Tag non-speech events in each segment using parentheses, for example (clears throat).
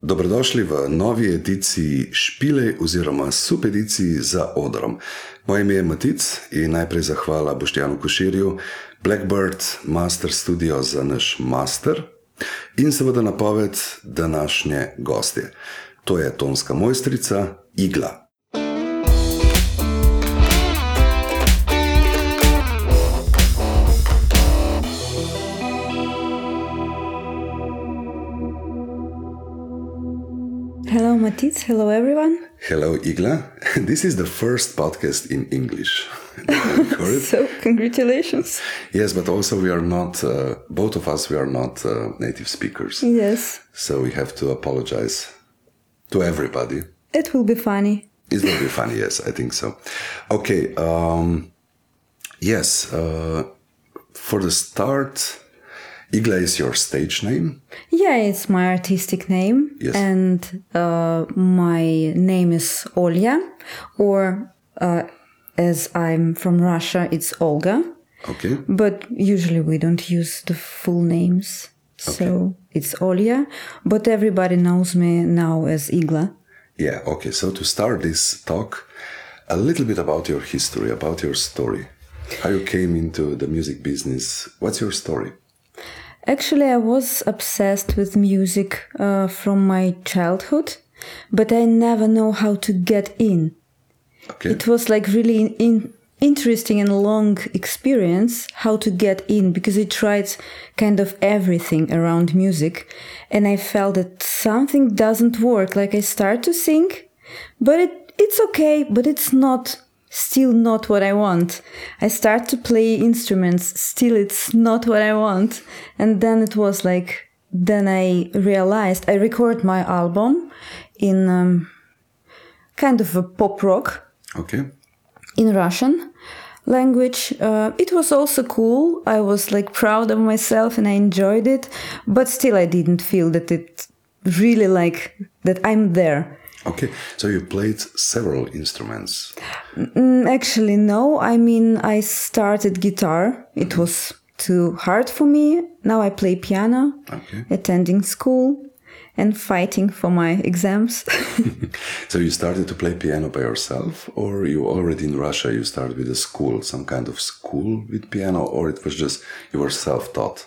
Dobrodošli v novi ediciji Špile oziroma subediciji za odrom. Moje ime je Matic in najprej zahvala Boštjanu Koširju, Blackbird Master Studio za naš master in seveda napoved današnje goste. To je tonska mojstrica Igla. Hello, Hello, everyone. Hello, Igla. (laughs) This is the first podcast in English. (laughs) So, congratulations. yes, but also we are not, uh, both of us, we are not uh, native speakers. Yes, So we have to apologize to everybody. it will be funny. It will be funny, yes, I think so. Okay, um, yes, uh, for the start, Igla is your stage name. Yeah, it's my artistic name. Yes. And uh, my name is Olya, or uh, as I'm from Russia, it's Olga. Okay, But usually we don't use the full names. So it's Olya. But everybody knows me now as Igla. yeah, okay. So to start this talk, a little bit about your history, about your story, how you came into the music business. What's your story? Actually, I was obsessed with music uh, from my childhood, but I never know how to get in. Okay, It was like really in, in, interesting and long experience how to get in because I tried kind of everything around music, and I felt that something doesn't work. Like I start to sing, but it, it's okay, but it's not still not what I want. I start to play instruments, still it's not what I want. And then it was like, then I realized I record my album in um, kind of a pop rock okay, in Russian language. Uh, it was also cool. I was like proud of myself and I enjoyed it, but still I didn't feel that it really like that I'm there. Okay. So you played several instruments. Mm, Actually, no. I mean, I started guitar. It was too hard for me. Now I play piano, Okay. attending school, and fighting for my exams. (laughs) (laughs) So you started to play piano by yourself, or you already in Russia you started with a school, some kind of school with piano, or it was just you were self-taught.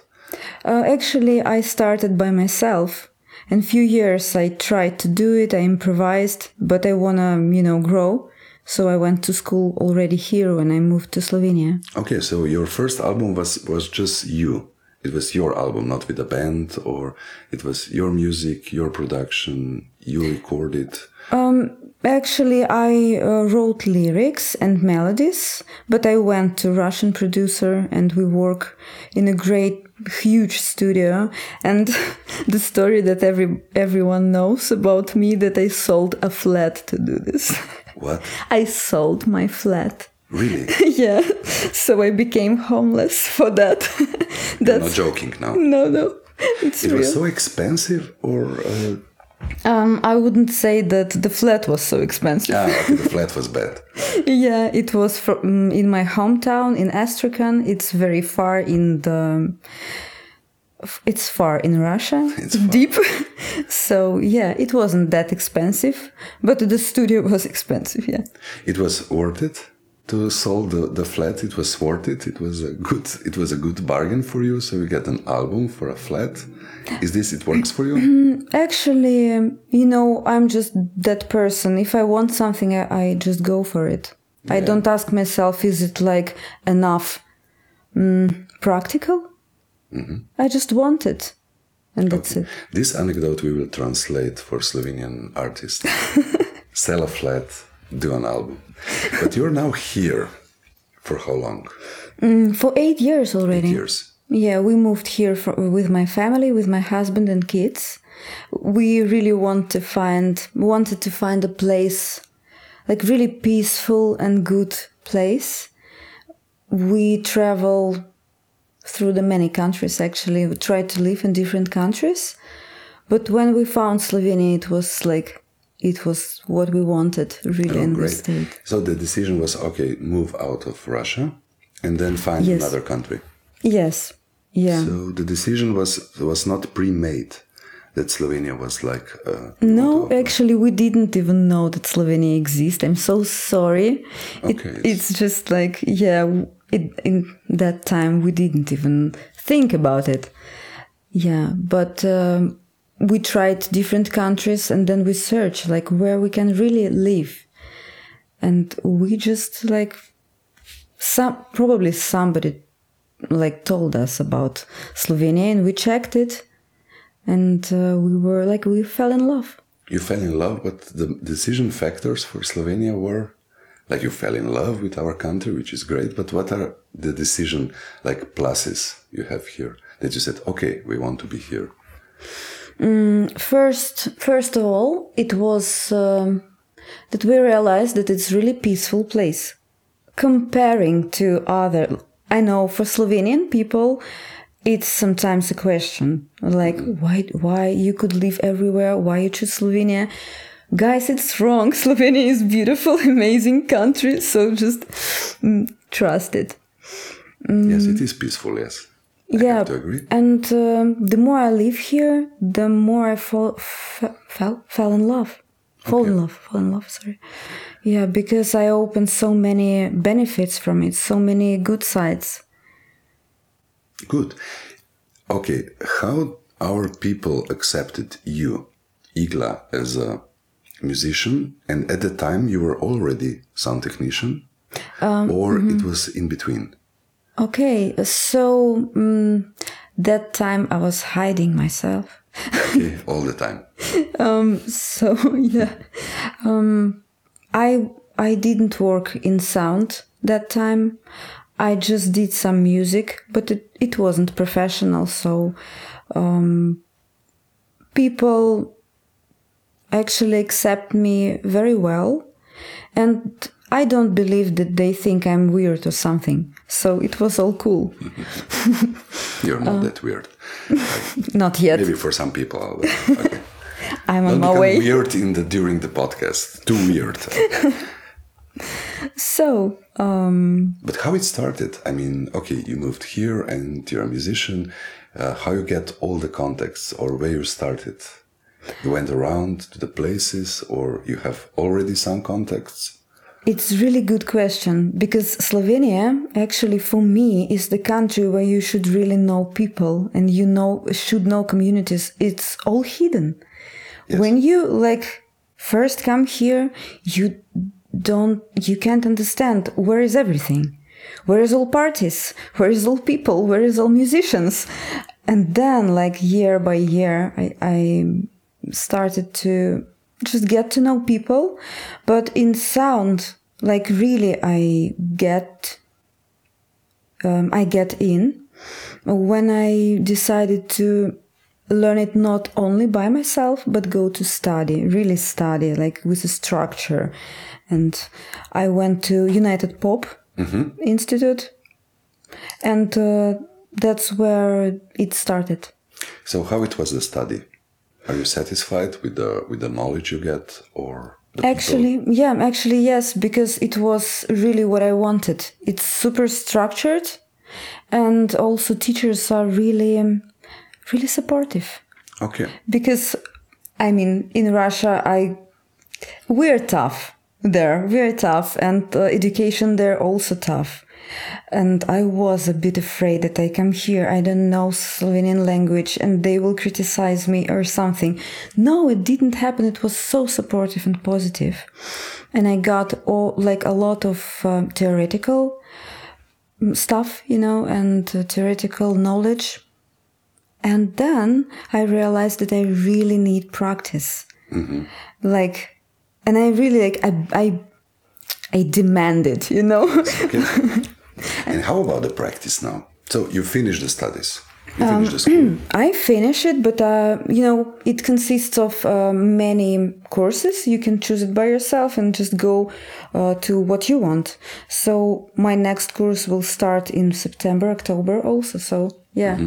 Uh, actually, I started by myself. In few years, I tried to do it. I improvised, but I wanna, you know, grow. So I went to school already here when I moved to Slovenia. Okay, so your first album was was just you. It was your album, not with a band, or it was your music, your production. You recorded. Um, actually, I uh, wrote lyrics and melodies, but I went to Russian producer and we work in a great, huge studio. And (laughs) the story that every everyone knows about me that I sold a flat to do this. (laughs) What? I sold my flat. Really? (laughs) yeah, so I became homeless for that. You're That's not joking now. no, no, it's It real. was so expensive, or uh, um, I wouldn't say that the flat was so expensive. ah, okay, the flat was bad. (laughs) Yeah, it was from in my hometown in Astrakhan. It's very far in the. It's far in Russia. (laughs) It's far. deep. (laughs) so yeah, it wasn't that expensive, but the studio was expensive. Yeah. It was worth it to sell the, the flat. It was worth it. It was a good. It was a good bargain for you. So you get an album for a flat. Is this? It works for you? Actually, um, you know, I'm just that person. If I want something, I, I just go for it. I don't ask myself, is it like enough mm, practical? I just want it. And that's it. This anecdote we will translate for Slovenian artists. (laughs) Sell a flat, do an album. But you're now here. For how long? Mm, For eight years already. Eight Years. Yeah, we moved here for, with my family, with my husband and kids. We really want to find, wanted to find a place, like really peaceful and good place. We travel through the many countries actually. We tried to live in different countries. But when we found Slovenia, it was like, it was what we wanted really Oh, we great. stayed. So the decision was okay, move out of Russia and then find Yes. another country. Yes. Yeah. So the decision was was not pre-made. that Slovenia was like. Uh, No, actually, we didn't even know that Slovenia exists. I'm so sorry. Okay, it's- it's just like, yeah, it, in that time we didn't even think about it. Yeah, but um, we tried different countries and then we searched like where we can really live. And we just like, some probably somebody like told us about Slovenia and we checked it and uh, we were like we fell in love You fell in love, but the decision factors for Slovenia were like you fell in love with our country, which is great. But what are the decision like pluses you have here that you said, okay, we want to be here? First first of all it was um, that we realized that it's really peaceful place. Comparing to other i know for slovenian people it's sometimes a question like why why you could live everywhere why you choose slovenia? Guys it's wrong. (laughs) Slovenia is beautiful (laughs) amazing country so just mm, trust it. Yes, it is peaceful. Yes, yeah have to agree. and um, the more i live here the more i fall f- fell fell in love fall in love fall in love sorry yeah because i opened so many benefits from it so many good sides Good. Okay, how our people accepted you, Igla, as a musician, and at the time you were already sound technician, or it was in between? Okay so um, that time i was hiding myself. Okay, (laughs) all the time. so (laughs) yeah um i i didn't work in sound that time. I just did some music but it, it wasn't professional so um people actually accept me very well. And i don't believe that they think i'm weird or something so it was all cool (laughs) You're not that weird. (laughs) not yet Maybe for some people. but- Okay. (laughs) i'm on Don't my way weird in the during the podcast. Too weird. so um But how it started? I mean, okay, you moved here and you're a musician. Uh, how you get all the contacts or where you started? You went around to the places or you have already some contacts? It's really good question because Slovenia actually for me is the country where you should really know people and you know should know communities. It's all hidden. When you like first come here, you don't you can't understand where is everything. Where is all parties? Where is all people? Where is all musicians? And then like year by year I, I started to just get to know people but in sound like really i get um, i get in when i decided to learn it not only by myself but go to study really study like with a structure. And i went to united pop institute and uh, that's where it started. So how it was the study? Are you satisfied with the with the knowledge you get or the people? Actually, yeah, actually, yes, because it was really what I wanted. It's super structured, and also teachers are really, um, really supportive. Okay. Because, I mean, in Russia, I we're tough there, we're tough, and uh, education there also tough. And I was a bit afraid that I come here, I don't know Slovenian language, and they will criticize me or something. No, it didn't happen. It was so supportive and positive, and I got all like a lot of um, theoretical mm, stuff, you know, and uh, theoretical knowledge. And then I realized that I really need practice. Like, and I really like, I, I, I demand it, you know? Okay. (laughs) and how about the practice now? So you finished the studies. You Um, finished the school. (clears throat) I finish it, but uh, you know, it consists of uh, many courses. You can choose it by yourself and just go uh, to what you want. So my next course will start in September, October, also. So yeah,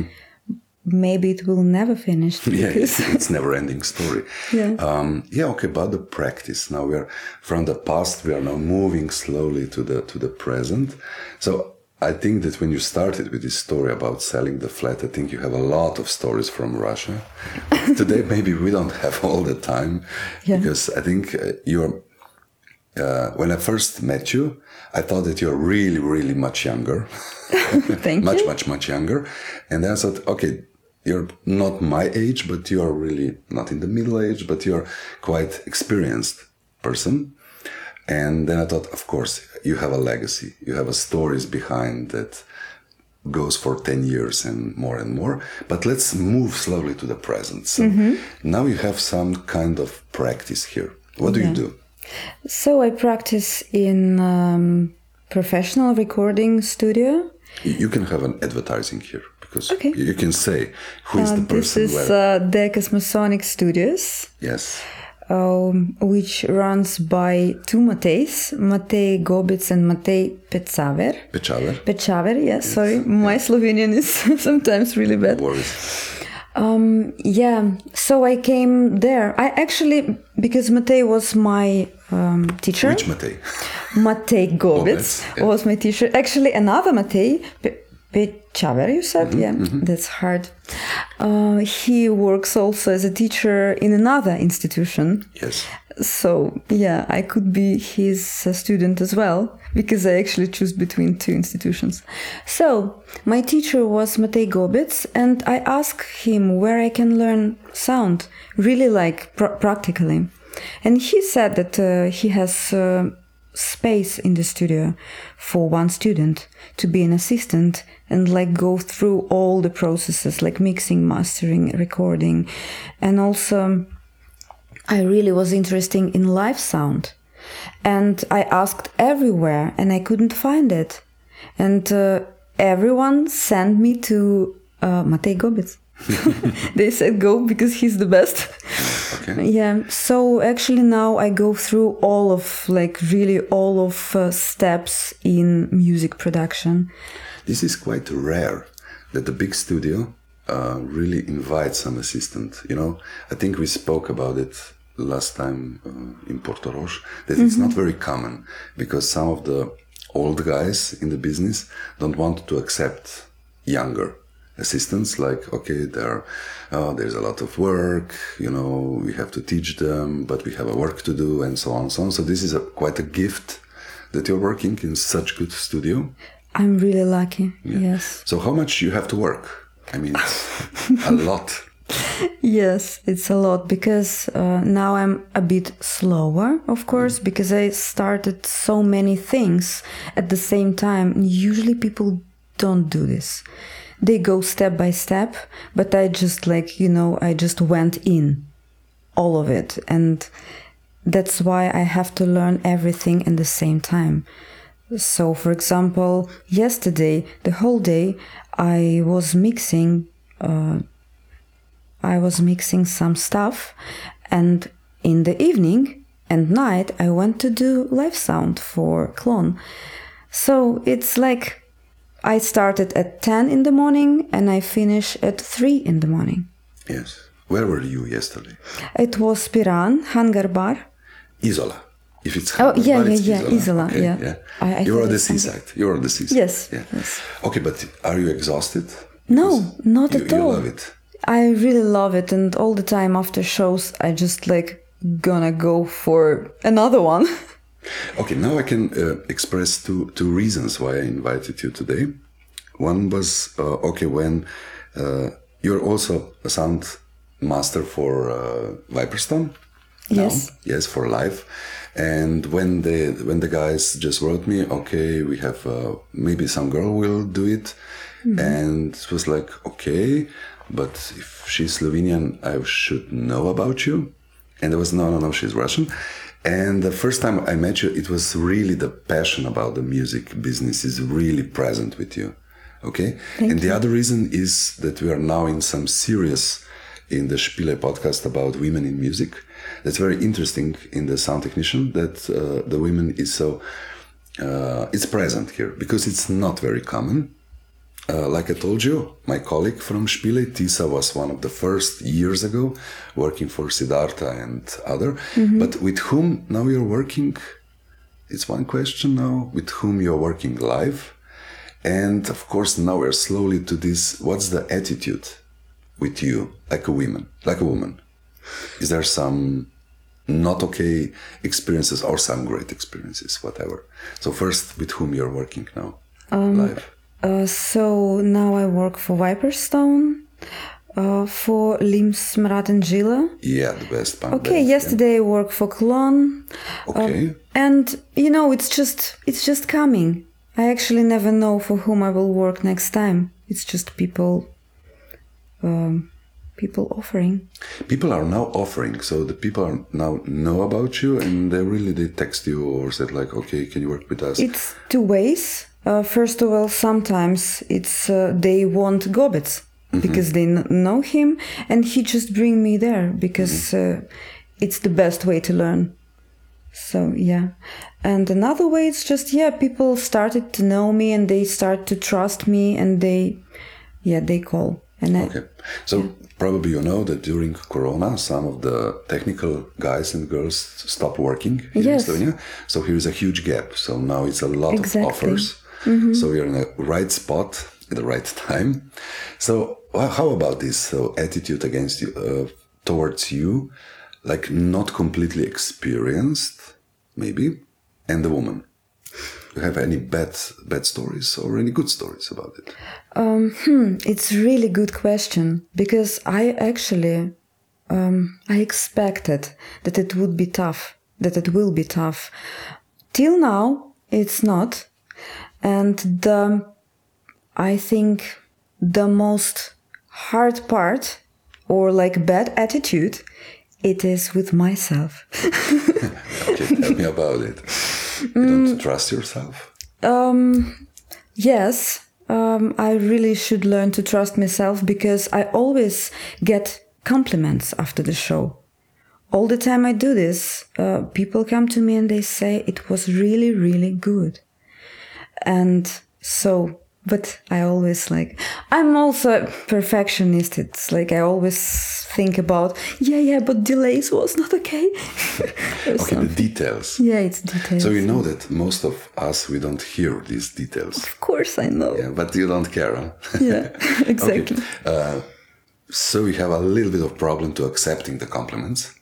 maybe it will never finish. (laughs) Yeah, it's, it's never ending story. Yeah. Um, yeah. Okay. About the practice now, we are from the past. We are now moving slowly to the to the present. So I think that when you started with this story about selling the flat, I think you have a lot of stories from Russia. (laughs) Today, maybe we don't have all the time Yeah. because I think uh, you're. Uh, when I first met you, I thought that you're really, really much younger. (laughs) Thank much, you. Much, much, much younger. And then I thought, okay, you're not my age, but you're really not in the middle age, but you're quite experienced person. And then I thought, of course, you have a legacy. You have a stories behind that goes for 10 years and more and more. But let's move slowly to the present. So now you have some kind of practice here. What do you do? So I practice in um, professional recording studio. You can have an advertising here because Okay. you can say who is Uh, the this is where. uh, Decas Masonic Studios, yes. um, which runs by two Mateis, Matej Gobic and Matej Pecaver. Pechaver. Pechaver, yes, sorry. My Slovenian is (laughs) sometimes really bad. Worries. Um, yeah, so I came there. I actually, because Matej was my um, teacher. Which? Matej (laughs) Gobic Gobic, yeah. was my teacher. Actually, another Matej, Pe- Pechaver, you said? yeah, that's hard. Uh, he works also as a teacher in another institution. Yes. So, yeah, I could be his uh, student as well because I actually choose between two institutions. So, my teacher was Matej Gobitz, and I asked him where I can learn sound, really like pr- practically. And he said that uh, he has uh, space in the studio for one student to be an assistant and like go through all the processes like mixing, mastering, recording, and also. I really was interested in live sound. And I asked everywhere and I couldn't find it. And uh, everyone sent me to uh, Matej Gobic. (laughs) they said go because he's the best. Okay. Yeah. So actually now I go through all of like really all of uh, steps in music production. This is quite rare that the big studio uh, really invites some assistant. You know, I think we spoke about it last time uh, in Portorož that it's not very common because some of the old guys in the business don't want to accept younger assistants like okay there uh, there's a lot of work you know we have to teach them but we have a work to do and so on and so on so this is a, quite a gift that you're working in such good studio I'm really lucky. Yes. so how much you have to work? I mean, (laughs) a lot. Yes, it's a lot because uh, now I'm a bit slower, of course, because I started so many things at the same time. Usually people don't do this. They go step by step, but I just like, you know, I just went in all of it. And that's why I have to learn everything in the same time. So, for example, yesterday, the whole day, I was mixing uh, I was mixing some stuff, and in the evening and night, I went to do live sound for Clone. So it's like I started at 10 in the morning and I finish at 3 in the morning. Yes. Where were you yesterday? It was Piran, Hangar Bar. Isola. If it's Oh, yeah, but yeah, it's yeah, Isola, Okay, yeah. I- I You're on the seaside. You're on the seaside. Yes, Yeah. yes. Okay, but are you exhausted? No, Because not you, at you all. love it. I really love it, and all the time after shows, I just like gonna go for another one. (laughs) Okay, now I can uh, express two two reasons why I invited you today. One was uh, okay when uh, you're also a sound master for uh, Viperstone. now. Yes. yes, for live. And when the when the guys just wrote me, okay, we have uh, maybe some girl will do it, and it was like okay, but if she's Slovenian, I should know about you. And there was no, no, no, she's Russian. And the first time I met you, it was really the passion about the music business is really present with you. Okay. and the other reason is that we are now in some serious in the Špilej podcast about women in music. That's very interesting in the sound technician that uh, the women is so uh, it's present here because it's not very common. Uh, like I told you, my colleague from Špilej, Tisa, was one of the first years ago working for Siddharta and other. But with whom now you're working? It's one question now. With whom you're working live, And of course, now we're slowly to this. What's the attitude with you, like a woman, like a woman? Is there some not okay experiences or some great experiences, whatever? So first, with whom you're working now, live? Uh, so now I work for Viperstone, uh, for Lim Smrat and Gila. Yeah, the best punk Okay, band, yeah. yesterday I worked for Clon. Okay. And you know, it's just it's just coming. I actually never know for whom I will work next time. It's just people um, people offering. people are now offering so the people are now know about you and they really they text you or said like okay can you work with us It's two ways. Uh, first of all, sometimes it's uh, they want Gobets because they kn- know him, and he just bring me there because uh, it's the best way to learn. So yeah, and another way it's just yeah people started to know me and they start to trust me and they yeah they call and I, okay so probably you know that during corona some of the technical guys and girls stopped working here Yes. in Estonia. so here is a huge gap so now it's a lot Exactly. of offers so you're in the right spot at the right time. So how about this so attitude against you uh, towards you like not completely experienced maybe and the woman? Do you have any bad bad stories or any good stories about it? It's really good question because I actually um, I expected that it would be tough, that it will be tough. Till now, it's not, and the I think the most hard part or like bad attitude it is with myself. (laughs) Okay, tell me about it. You don't trust yourself? Um, Yes, um, I really should learn to trust myself because I always get compliments after the show. All the time I do this, uh, people come to me and they say it was really, really good. And so, but I always like, I'm also a perfectionist. It's like I always think about, yeah, yeah, but delays was not okay. (laughs) Okay, the details. Yeah, it's details. So you know that most of us we don't hear these details. of course, I know. Yeah, but you don't care, huh? (laughs) Yeah, (laughs) exactly. Okay, So we have a little bit of problem to accepting the compliments.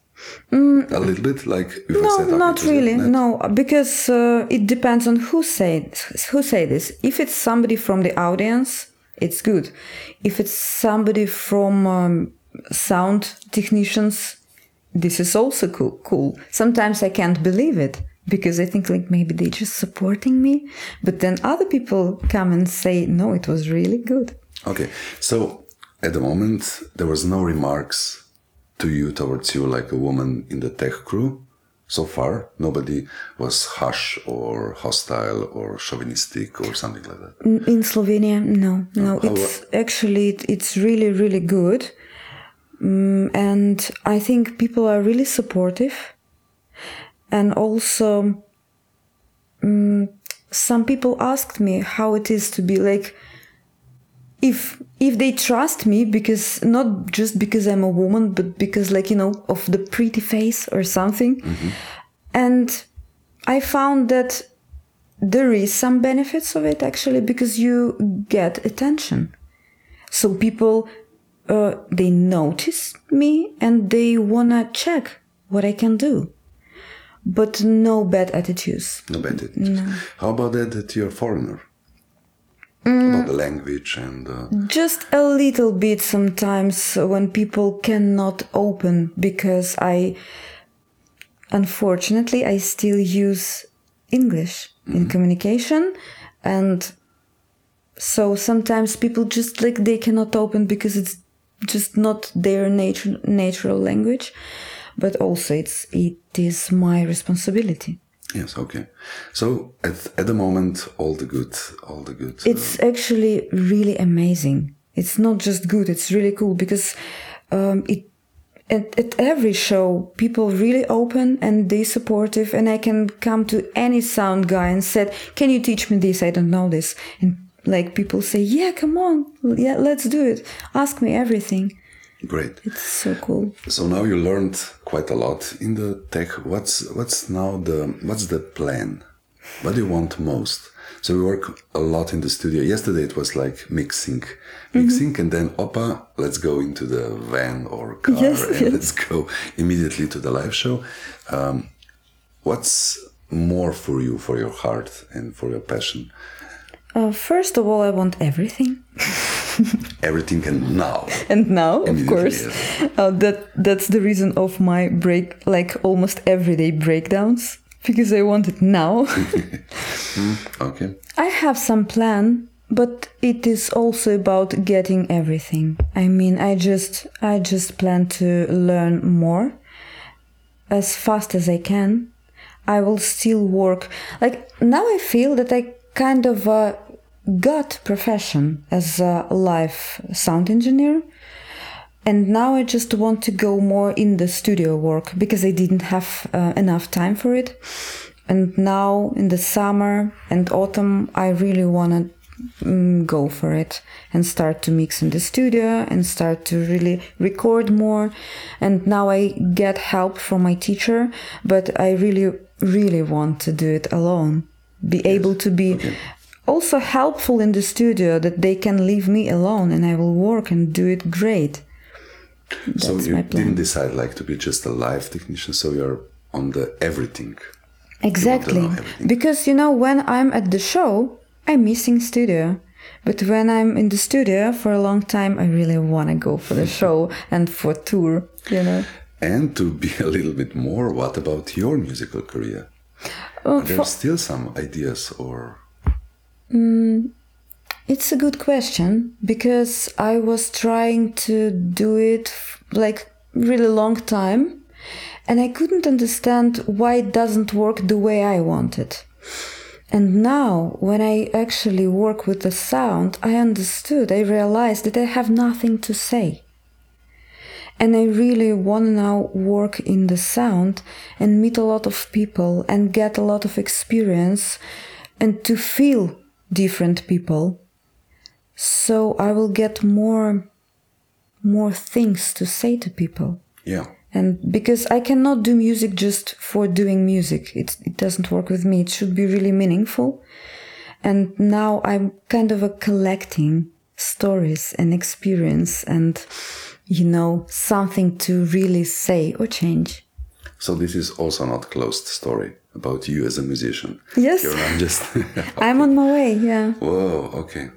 A little bit, like No, not really. net. No, because uh, it depends on who say who say this. If it's somebody from the audience, it's good. If it's somebody from um, sound technicians, this is also cool. Cool. Sometimes I can't believe it because I think like maybe they're just supporting me, but then other people come and say, "No, it was really good." Okay, so at the moment there was no remarks to you towards you like a woman in the tech crew. So far, nobody was harsh or hostile or chauvinistic or something like that. In Slovenia, no, no. how- It's actually it- it's really really good, Mm, and I think people are really supportive, and also mm, some people asked me how it is to be like if if they trust me because not just because I'm a woman, but because like you know of the pretty face or something, and I found that there is some benefits of it actually because you get attention. So people uh, they notice me and they wanna check what i can do. But no bad attitudes. No bad attitude. How about that that you're a foreigner? Mm. About the language and uh, just a little bit sometimes when people cannot open because i unfortunately i still use english in communication and so sometimes people just like they cannot open because it's just not their nature, natural language but also it's it is my responsibility yes, okay. So at at the moment, all the good, all the good. uh, it's actually really amazing. It's not just good; it's really cool because um, it at, at every show people really open and they supportive, and I can come to any sound guy and said, "Can you teach me this? I don't know this." And like people say, "Yeah, come on, yeah, let's do it. Ask me everything." Great. It's so cool. So now you learned quite a lot in the tech. What's what's now the what's the plan? What do you want most? So we work a lot in the studio. Yesterday it was like mixing, mixing, and then opa, let's go into the van or car Yes, and yes. let's go immediately to the live show. Um, what's more for you, for your heart and for your passion? Uh, first of all, I want everything. (laughs) (laughs) Everything and now. and now of course yes. uh, that that's the reason of my break like almost everyday breakdowns because i want it now (laughs) (laughs) Okay. i have some plan but it is also about getting everything i mean i just i just plan to learn more as fast as i can i will still work like now i feel that i kind of uh, got profession as a live sound engineer and now I just want to go more in the studio work because I didn't have uh, enough time for it. And now in the summer and autumn, I really want to mm, go for it and start to mix in the studio and start to really record more. And now I get help from my teacher, but I really, really want to do it alone. Be able to be also helpful in the studio that they can leave me alone and I will work and do it great. so That's you my plan. didn't decide like to be just a live technician, so you're on the everything. Exactly. know everything. Because you know, when I'm at the show, I'm missing studio. But when I'm in the studio for a long time, I really want to go for the show (laughs) and for tour, you know. And to be (laughs) a little bit more, what about your musical career? Oh, Are there for- still some ideas or Mm, it's a good question because I was trying to do it like really long time and I couldn't understand why it doesn't work the way I want it. And now, when I actually work with the sound, I understood, I realized that I have nothing to say. And I really want to now work in the sound and meet a lot of people and get a lot of experience and to feel different people. So I will get more more things to say to people. yeah? And because I cannot do music just for doing music, it, it doesn't work with me. It should be really meaningful. And now I'm kind of a collecting stories and experience and, you know, something to really say or change. So this is also not closed story about you as a musician. Yes. You're not just. (laughs) (laughs) I'm on my way, yeah. Whoa. Okay.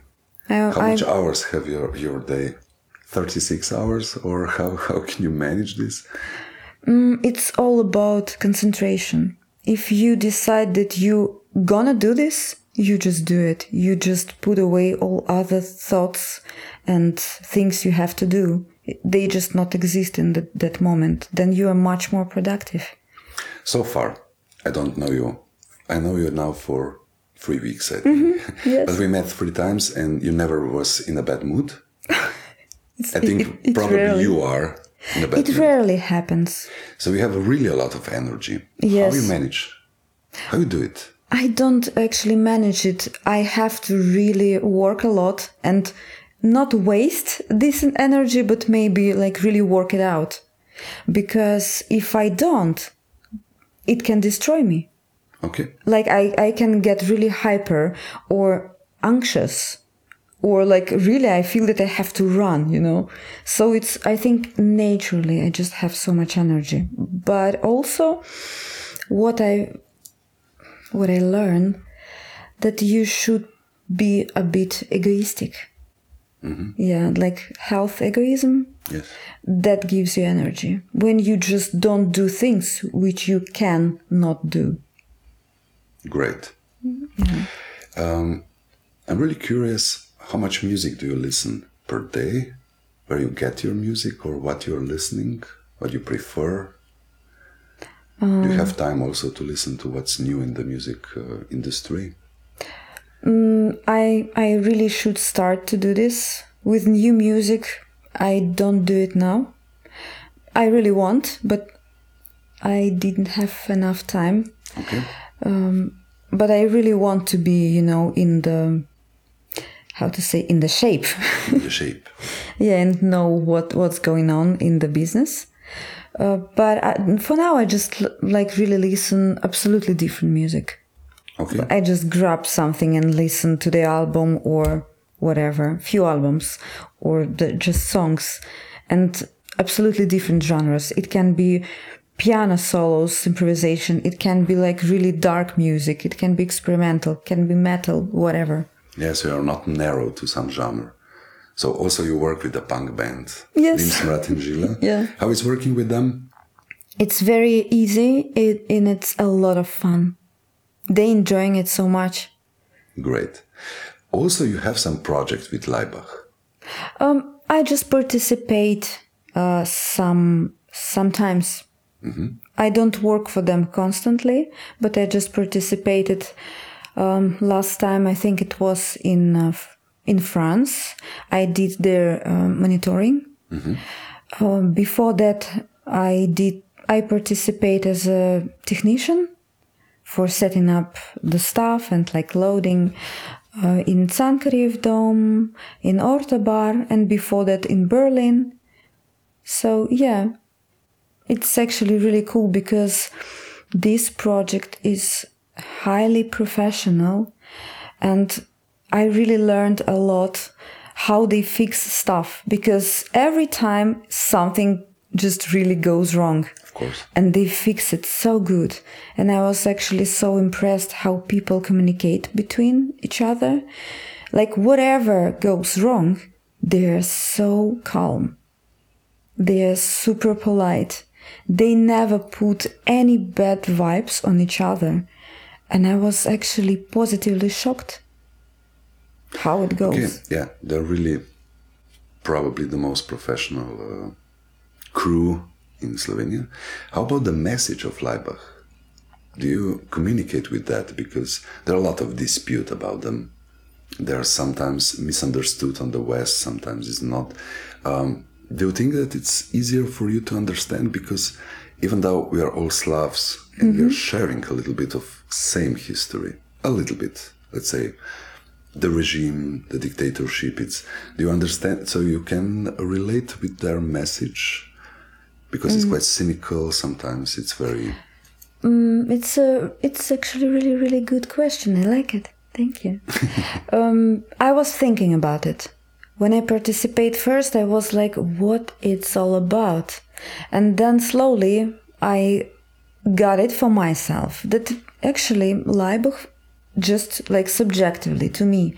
I, How I, much hours have your your day? Thirty six hours, or how (laughs) how can you manage this? Mm, it's all about concentration. If you decide that you gonna do this, you just do it. You just put away all other thoughts and things you have to do. They just not exist in the, that moment. Then you are much more productive. So far, I don't know you. I know you now for three weeks, I think. Mm-hmm. (laughs) yes. but we met three times, and you never was in a bad mood. (laughs) I think it- it probably rarely- you are in a bad It mood. rarely happens. So you have really a lot of energy. yes. How you manage? How you do it? I don't actually manage it. I have to really work a lot and not waste this energy, but maybe like really work it out. Because if I don't, it can destroy me. Okay. Like I, I can get really hyper or anxious or like really I feel that I have to run, you know. So it's I think naturally I just have so much energy. But also what I what I learned that you should be a bit egoistic. Yeah, like health egoism Yes. that gives you energy when you just don't do things which you can not do. Great. Um, I'm really curious. How much music do you listen per day? Where you get your music, or what you're listening? What you prefer? do you have time also to listen to what's new in the music uh, industry? I I really should start to do this with new music. I don't do it now. I really want, but I didn't have enough time. Okay. Um, But I really want to be, you know, in the how to say in the shape. In the shape. (laughs) yeah, and know what what's going on in the business. Uh, but I, for now, I just l- like really listen absolutely different music. Okay. I just grab something and listen to the album or whatever, few albums or the, just songs and absolutely different genres. It can be piano solos, improvisation. It can be like really dark music. It can be experimental, can be metal, whatever. Yes, you are not narrow to some genre. So also you work with the punk band. Yes. And Gila. (laughs) Yeah. How is working with them? It's very easy it, and it's a lot of fun. They enjoying it so much. Great. Also, you have some projects with Laibach. Um, I just participate uh, some sometimes. I don't work for them constantly, but I just participated. Um, last time, I think it was in uh, in France. I did their uh, monitoring. Um, before that, I did. I participate as a technician for setting up the stuff and like loading uh, in Cankarjev Dom, in Orto Bar, and before that in Berlin. So yeah, it's actually really cool because this project is highly professional and I really learned a lot how they fix stuff because every time something just really goes wrong Of course. and they fix it so good. And i was actually so impressed how people communicate between each other. Like whatever goes wrong they're so calm. They're super polite. They never put any bad vibes on each other. And i was actually positively shocked how it goes. Okay. Yeah, they're really probably the most professional uh, crew in Slovenia. How about the message of Laibach? Do you communicate with that? Because there are a lot of dispute about them. They are sometimes misunderstood on the West, sometimes it's not. Um, do you think that it's easier for you to understand? Because even though we are all Slavs and we are sharing a little bit of same history, a little bit, let's say, the regime, the dictatorship. It's do you understand? So you can relate with their message because it's quite cynical. Sometimes it's very It's a it's actually a really really good question. I like it. Thank you. (laughs) um, I was thinking about it when I participate. First, I was like, "What it's all about," and then slowly I got it for myself. That actually Laibach, just like subjectively to me,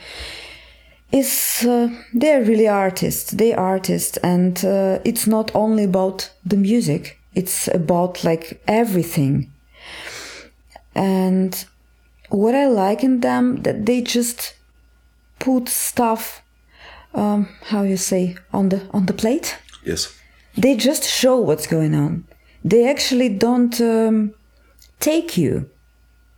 is uh, they're really artists. They artists, and uh, it's not only about the music. It's about like everything and what I like in them that they just put stuff, um, how you say, on the on the plate. yes, They just show what's going on. They actually don't um, take you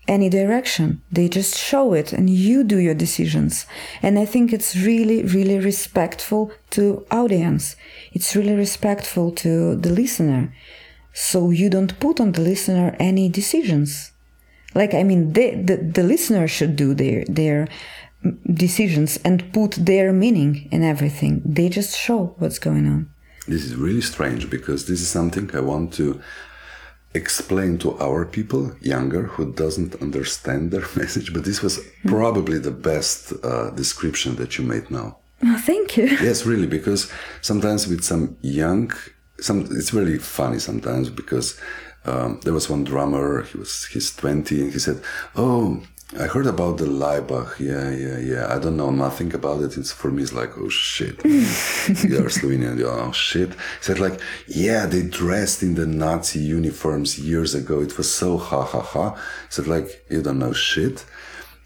any direction. They just show it, and you do your decisions. And I think it's really, really respectful to audience. It's really respectful to the listener. So you don't put on the listener any decisions like i mean they, the, the listener should do their their decisions and put their meaning in everything they just show what's going on this is really strange because this is something I want to explain to our people younger who doesn't understand their (laughs) message. But this was probably the best uh, description that you made now. oh, thank you (laughs) yes really because sometimes with some young some it's really funny sometimes because um, there was one drummer he was he's 20 and he said oh i heard about the Laibach. Yeah, yeah, yeah. I don't know nothing about it. It's for me. It's like, oh shit. (laughs) You're Slovenian. You're, oh shit. He said like, yeah, they dressed in the Nazi uniforms years ago. It was so ha ha ha. He said like, you don't know shit.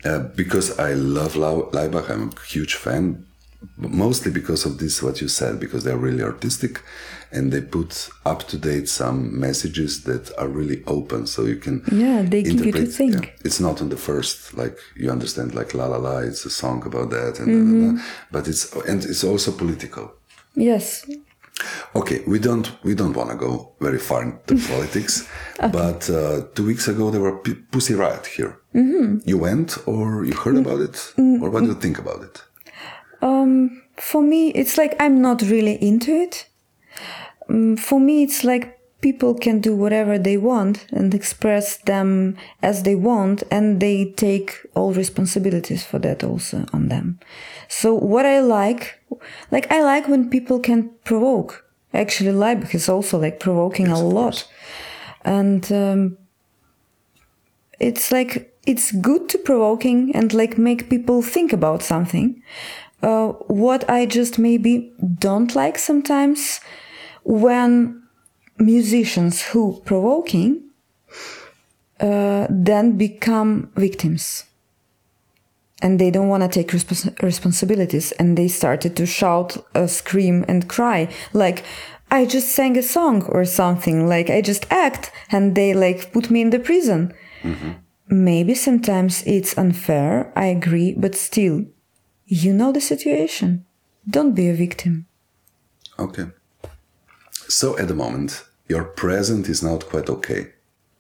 Uh, because I love Laibach. I'm a huge fan mostly because of this what you said because they're really artistic and they put up to date some messages that are really open so you can Yeah, they give you to think. yeah. it's not on the first like you understand like la la la it's a song about that and Mm-hmm. da, da, da. but it's and it's also political yes Okay, we don't we don't want to go very far into (laughs) politics, but uh, two weeks ago there were P- Pussy Riot here. Mm-hmm. You went, or you heard about it, or what do you think about it? For me it's like i'm not really into it. Mm, for me it's like people can do whatever they want and express them as they want and they take all responsibilities for that also on them. So what i like like i like when people can provoke. Actually Laibach is also like provoking Yes, a lot. And um, it's like it's good to provoking and like make people think about something uh, what i just maybe don't like sometimes when musicians who provoking uh, then become victims. And they don't want to take respons- responsibilities. And they started to shout uh, scream and cry. Like i just sang a song or something. Like i just act. And they like put me in the prison. Maybe sometimes it's unfair i agree but still you know the situation don't be a victim Okay. So at the moment, your present is not quite okay.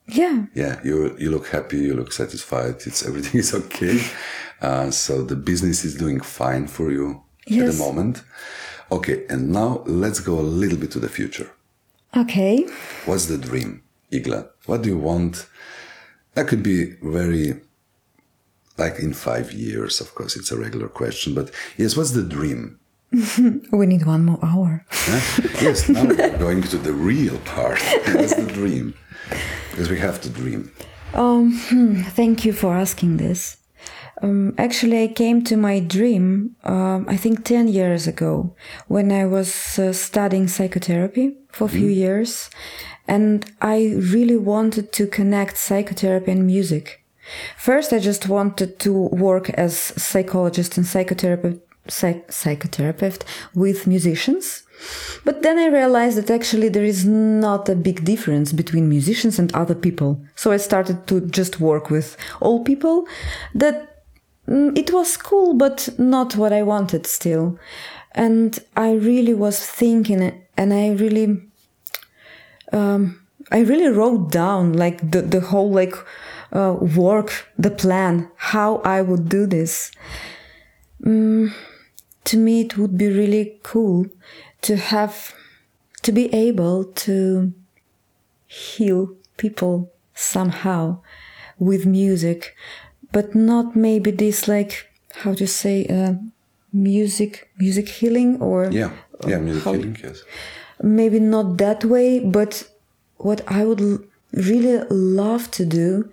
yeah Yeah, you you look happy, you look satisfied. It's (laughs) everything is okay. Uh, so the business is doing fine for you at the moment. Okay, and now let's go a little bit to the future. okay What's the dream, Igla? What do you want? That could be very, like in five years, of course, it's a regular question, but yes, what's the dream? (laughs) we need one more hour Huh? yes, now we're going to the real part. (laughs) What's the dream? Because we have to dream. Um, hmm, thank you for asking this. Um, actually, I came to my dream, um, I think 10 years ago, when I was uh, studying psychotherapy for a few years. And I really wanted to connect psychotherapy and music. First, I just wanted to work as psychologist and psychotherapist, psych- psychotherapist with musicians. But then I realized that actually there is not a big difference between musicians and other people. So I started to just work with all people that mm, it was cool, but not what I wanted still. And I really was thinking and I really, um, I really wrote down like the, the whole like uh, work, the plan, how I would do this. Mm, to me, it would be really cool to have, to be able to heal people somehow with music, but not maybe this like, how to say, uh, music, music healing or Yeah, yeah, music how- healing, yes. maybe not that way, but what I would really love to do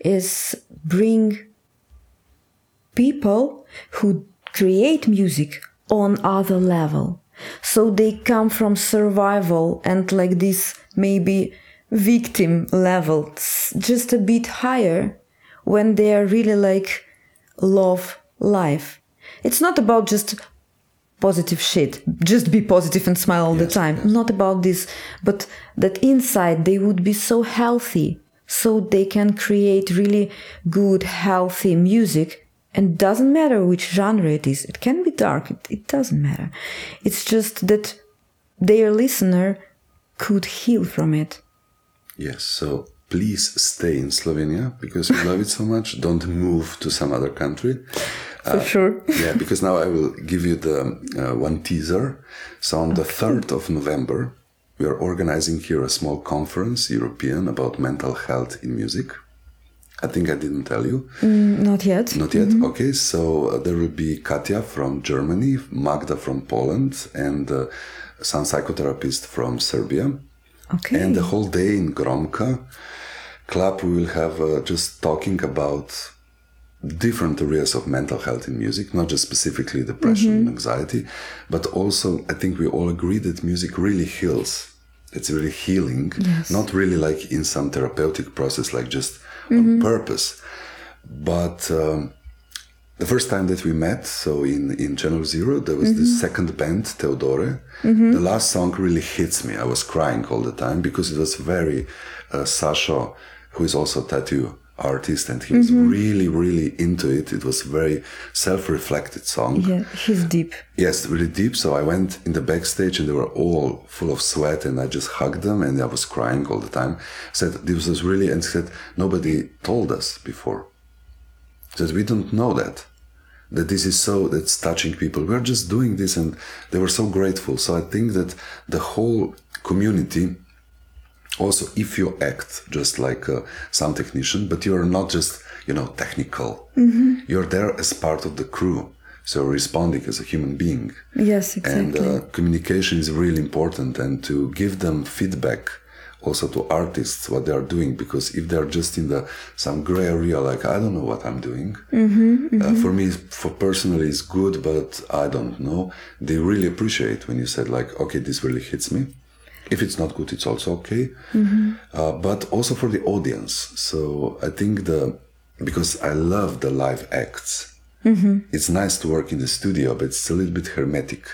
is bring people who create music on other level. So they come from survival and like this maybe victim level, just a bit higher when they are really like love life. It's not about just positive shit. Just be positive and smile all the time. yes. Not about this, but that inside they would be so healthy, so they can create really good, healthy music. And doesn't matter which genre it is. It can be dark. It, it doesn't matter. It's just that their listener could heal from it. Yes, so please stay in Slovenia because you love it so much. Don't move to some other country. For sure. (laughs) yeah, because now I will give you the uh, one teaser. So on the 3rd of November, we are organizing here a small conference, European, about mental health in music. I think I didn't tell you. Not yet. Not yet. Okay, so uh, there will be Katya from Germany, Magda from Poland, and uh, some psychotherapist from Serbia. Okay. And the whole day in Gromka club, we will have uh, just talking about different areas of mental health in music, not just specifically depression and anxiety, but also I think we all agree that music really heals. It's really healing, Yes. not really like in some therapeutic process, like just on purpose. But um, the first time that we met, so in, in Channel Zero, there was this second band, Teodore. The last song really hits me. I was crying all the time because it was very uh, Sasha, who is also tattoo artist, and he was mm-hmm. really, really into it. It was very self-reflected song. Yeah, he's deep. Yes, really deep. So I went in the backstage and they were all full of sweat and I just hugged them and I was crying all the time. Said this was really and said nobody told us before. Said we don't know that. That this is so that's touching people. We're just doing this and they were so grateful. So I think that the whole community Also, if you act just like a sound technician, but you're not just, you know, technical, you're there as part of the crew. So responding as a human being. Yes, And exactly. uh, communication is really important and to give them feedback also to artists what they are doing because if they're just in the some gray area like i don't know what i'm doing Uh, for me for personally it's good but i don't know they really appreciate when you said like okay this really hits me if it's not good it's also okay uh, but also for the audience so i think the because i love the live acts it's nice to work in the studio but it's a little bit hermetic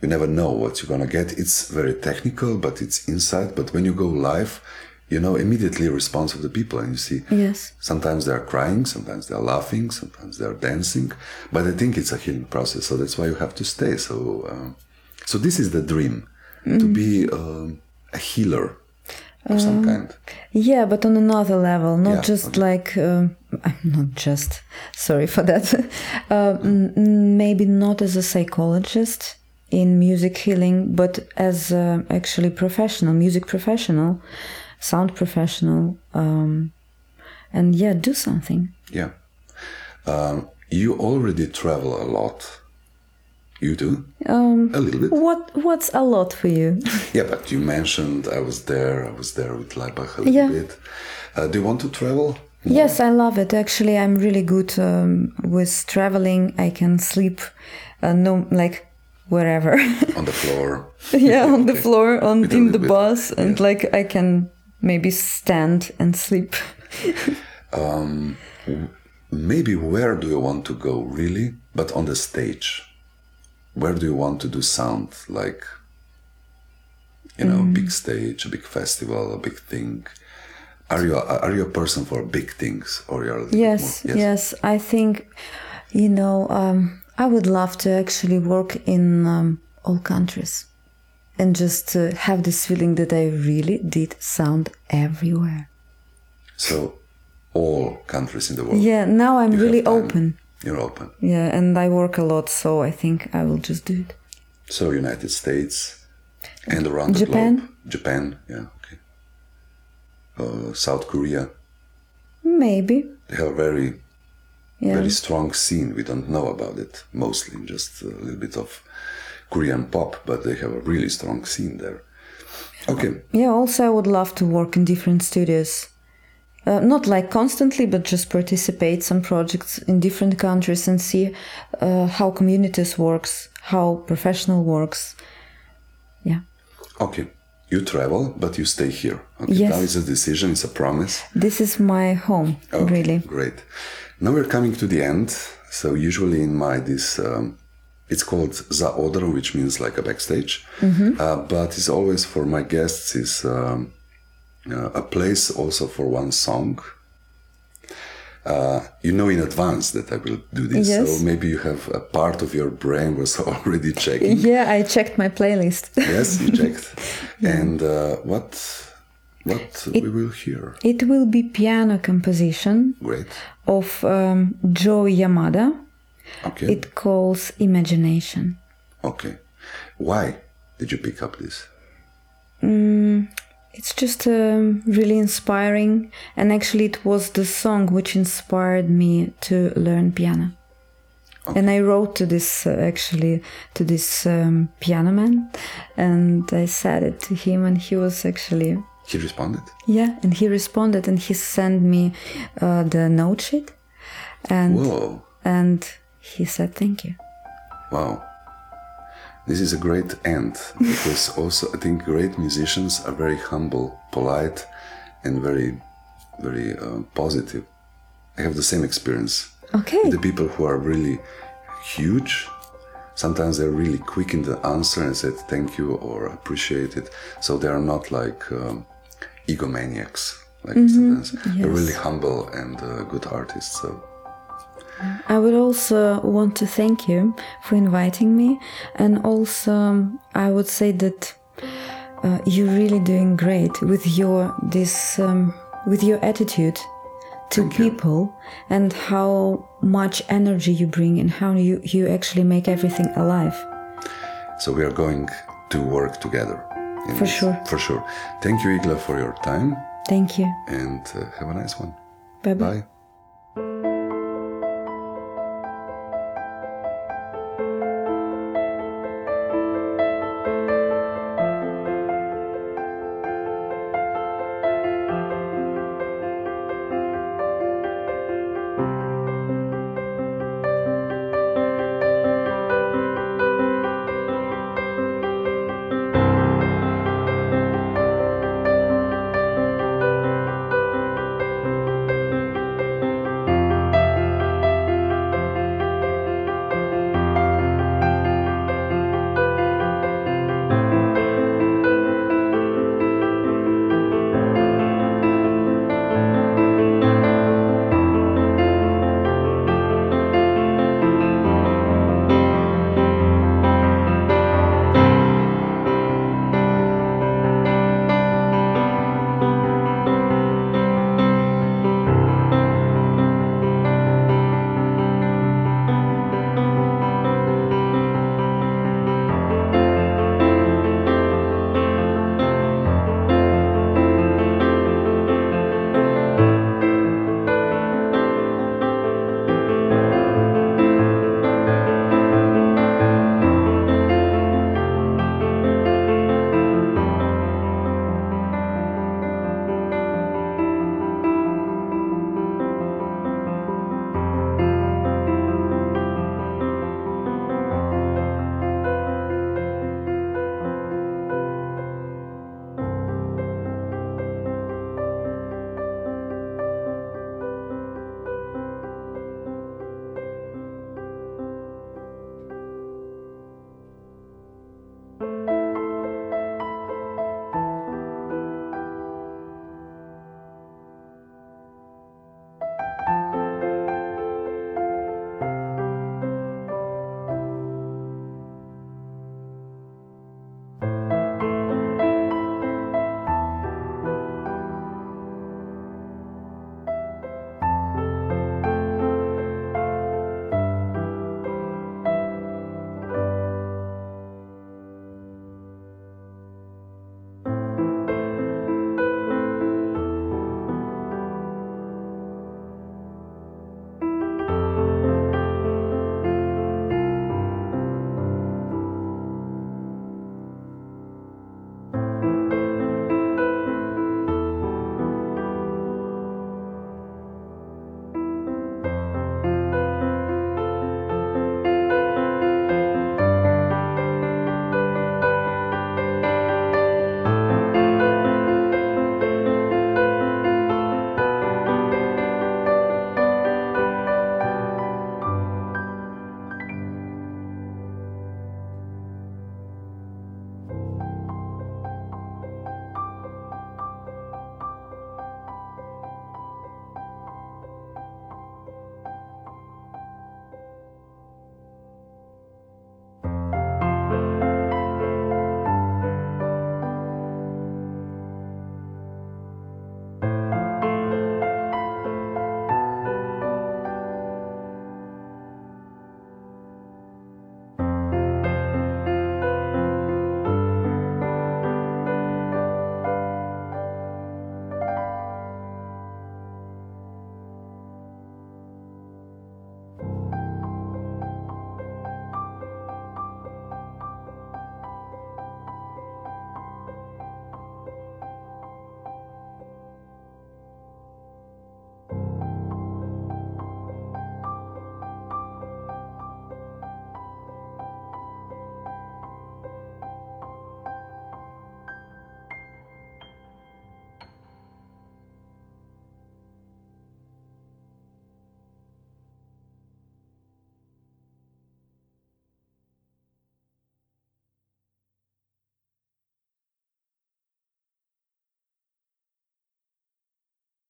you never know what you're gonna get. It's very technical, but it's inside. But when you go live, you know immediately response of the people, and you see yes. sometimes they're crying, sometimes they're laughing, sometimes they're dancing. But I think it's a healing process, so that's why you have to stay. So, uh, so this is the dream to be um a healer of some kind. Yeah, but on another level, not Yeah, just like, um, I'm (laughs) not just, sorry for that. uh, m- m- maybe not as a psychologist in music healing, but as uh, actually professional, music professional, sound professional. Um, and yeah, do something. Yeah. Um, you already travel a lot. You do Um, a little bit. what What's a lot for you? (laughs) Yeah, but you mentioned I was there. I was there with Laibach a little Yeah. bit. Uh, do you want to travel? Yes, I love it. Actually, I'm really good um, with traveling. I can sleep, uh, no, like wherever. (laughs) on the floor. yeah, (laughs) on the floor, on With in the bit, bus, and like I can maybe stand and sleep. Maybe where do you want to go really? But on the stage, where do you want to do sound? Like, you know, Mm. big stage, a big festival, a big thing. Are you are you a person for big things, or you're a Yes, yes, I think, you know, um, I would love to actually work in um, all countries, and just uh, have this feeling that I really did sound everywhere. So, all countries in the world. Yeah, now I'm you really open. You're open. Yeah, and I work a lot, so I think I will just do it. So United States and around Japan? the globe. Japan, yeah, okay. Uh, South Korea, Maybe. they have a very Yeah. very strong scene. We don't know about it mostly, just a little bit of Korean pop, but they have a really strong scene there. Okay, Yeah, also, I would love to work in different studios. Uh, not like constantly, but just participate some projects in different countries and see uh, how communities works, how professional works. Yeah, okay. You travel, but you stay here. Okay, Yes. now it's a decision, it's a promise. this is my home, Okay, really. great. Now we're coming to the end. So usually in my this, um, it's called za odro, which means like a backstage. Uh, but it's always for my guests is um, a place also for one song. Uh, you know in advance that I will do this, Yes. so maybe you have a part of your brain was (laughs) already checking. Yeah, I checked my playlist. (laughs) yes, you checked. And uh, what what we will hear? it will be piano composition Great. of um, Joe Yamada. Okay. It calls Imagination. Okay. Why did you pick up this? It's just um, really inspiring, and actually, it was the song which inspired me to learn piano. And I wrote to this uh, actually to this um, piano man, and I said it to him, and he was actually He responded. yeah, and he responded, and he sent me uh, the note sheet, and Whoa. and he said thank you. Wow. This is a great end because also I think great musicians are very humble, polite, and very, very uh, positive. I have the same experience. Okay. The people who are really huge, sometimes they're really quick in the answer and said thank you or appreciate it. So they are not like um, egomaniacs. Like sometimes they're really humble and uh, good artists. So I would also want to thank you for inviting me, and also um, I would say that uh, you're really doing great with your this um, with your attitude to Thank you. people and how much energy you bring and how you you actually make everything alive. So we are going to work together For this. sure. For sure. Thank you, Igla, for your time Thank you. and uh, have a nice one. Bye bye. Bye.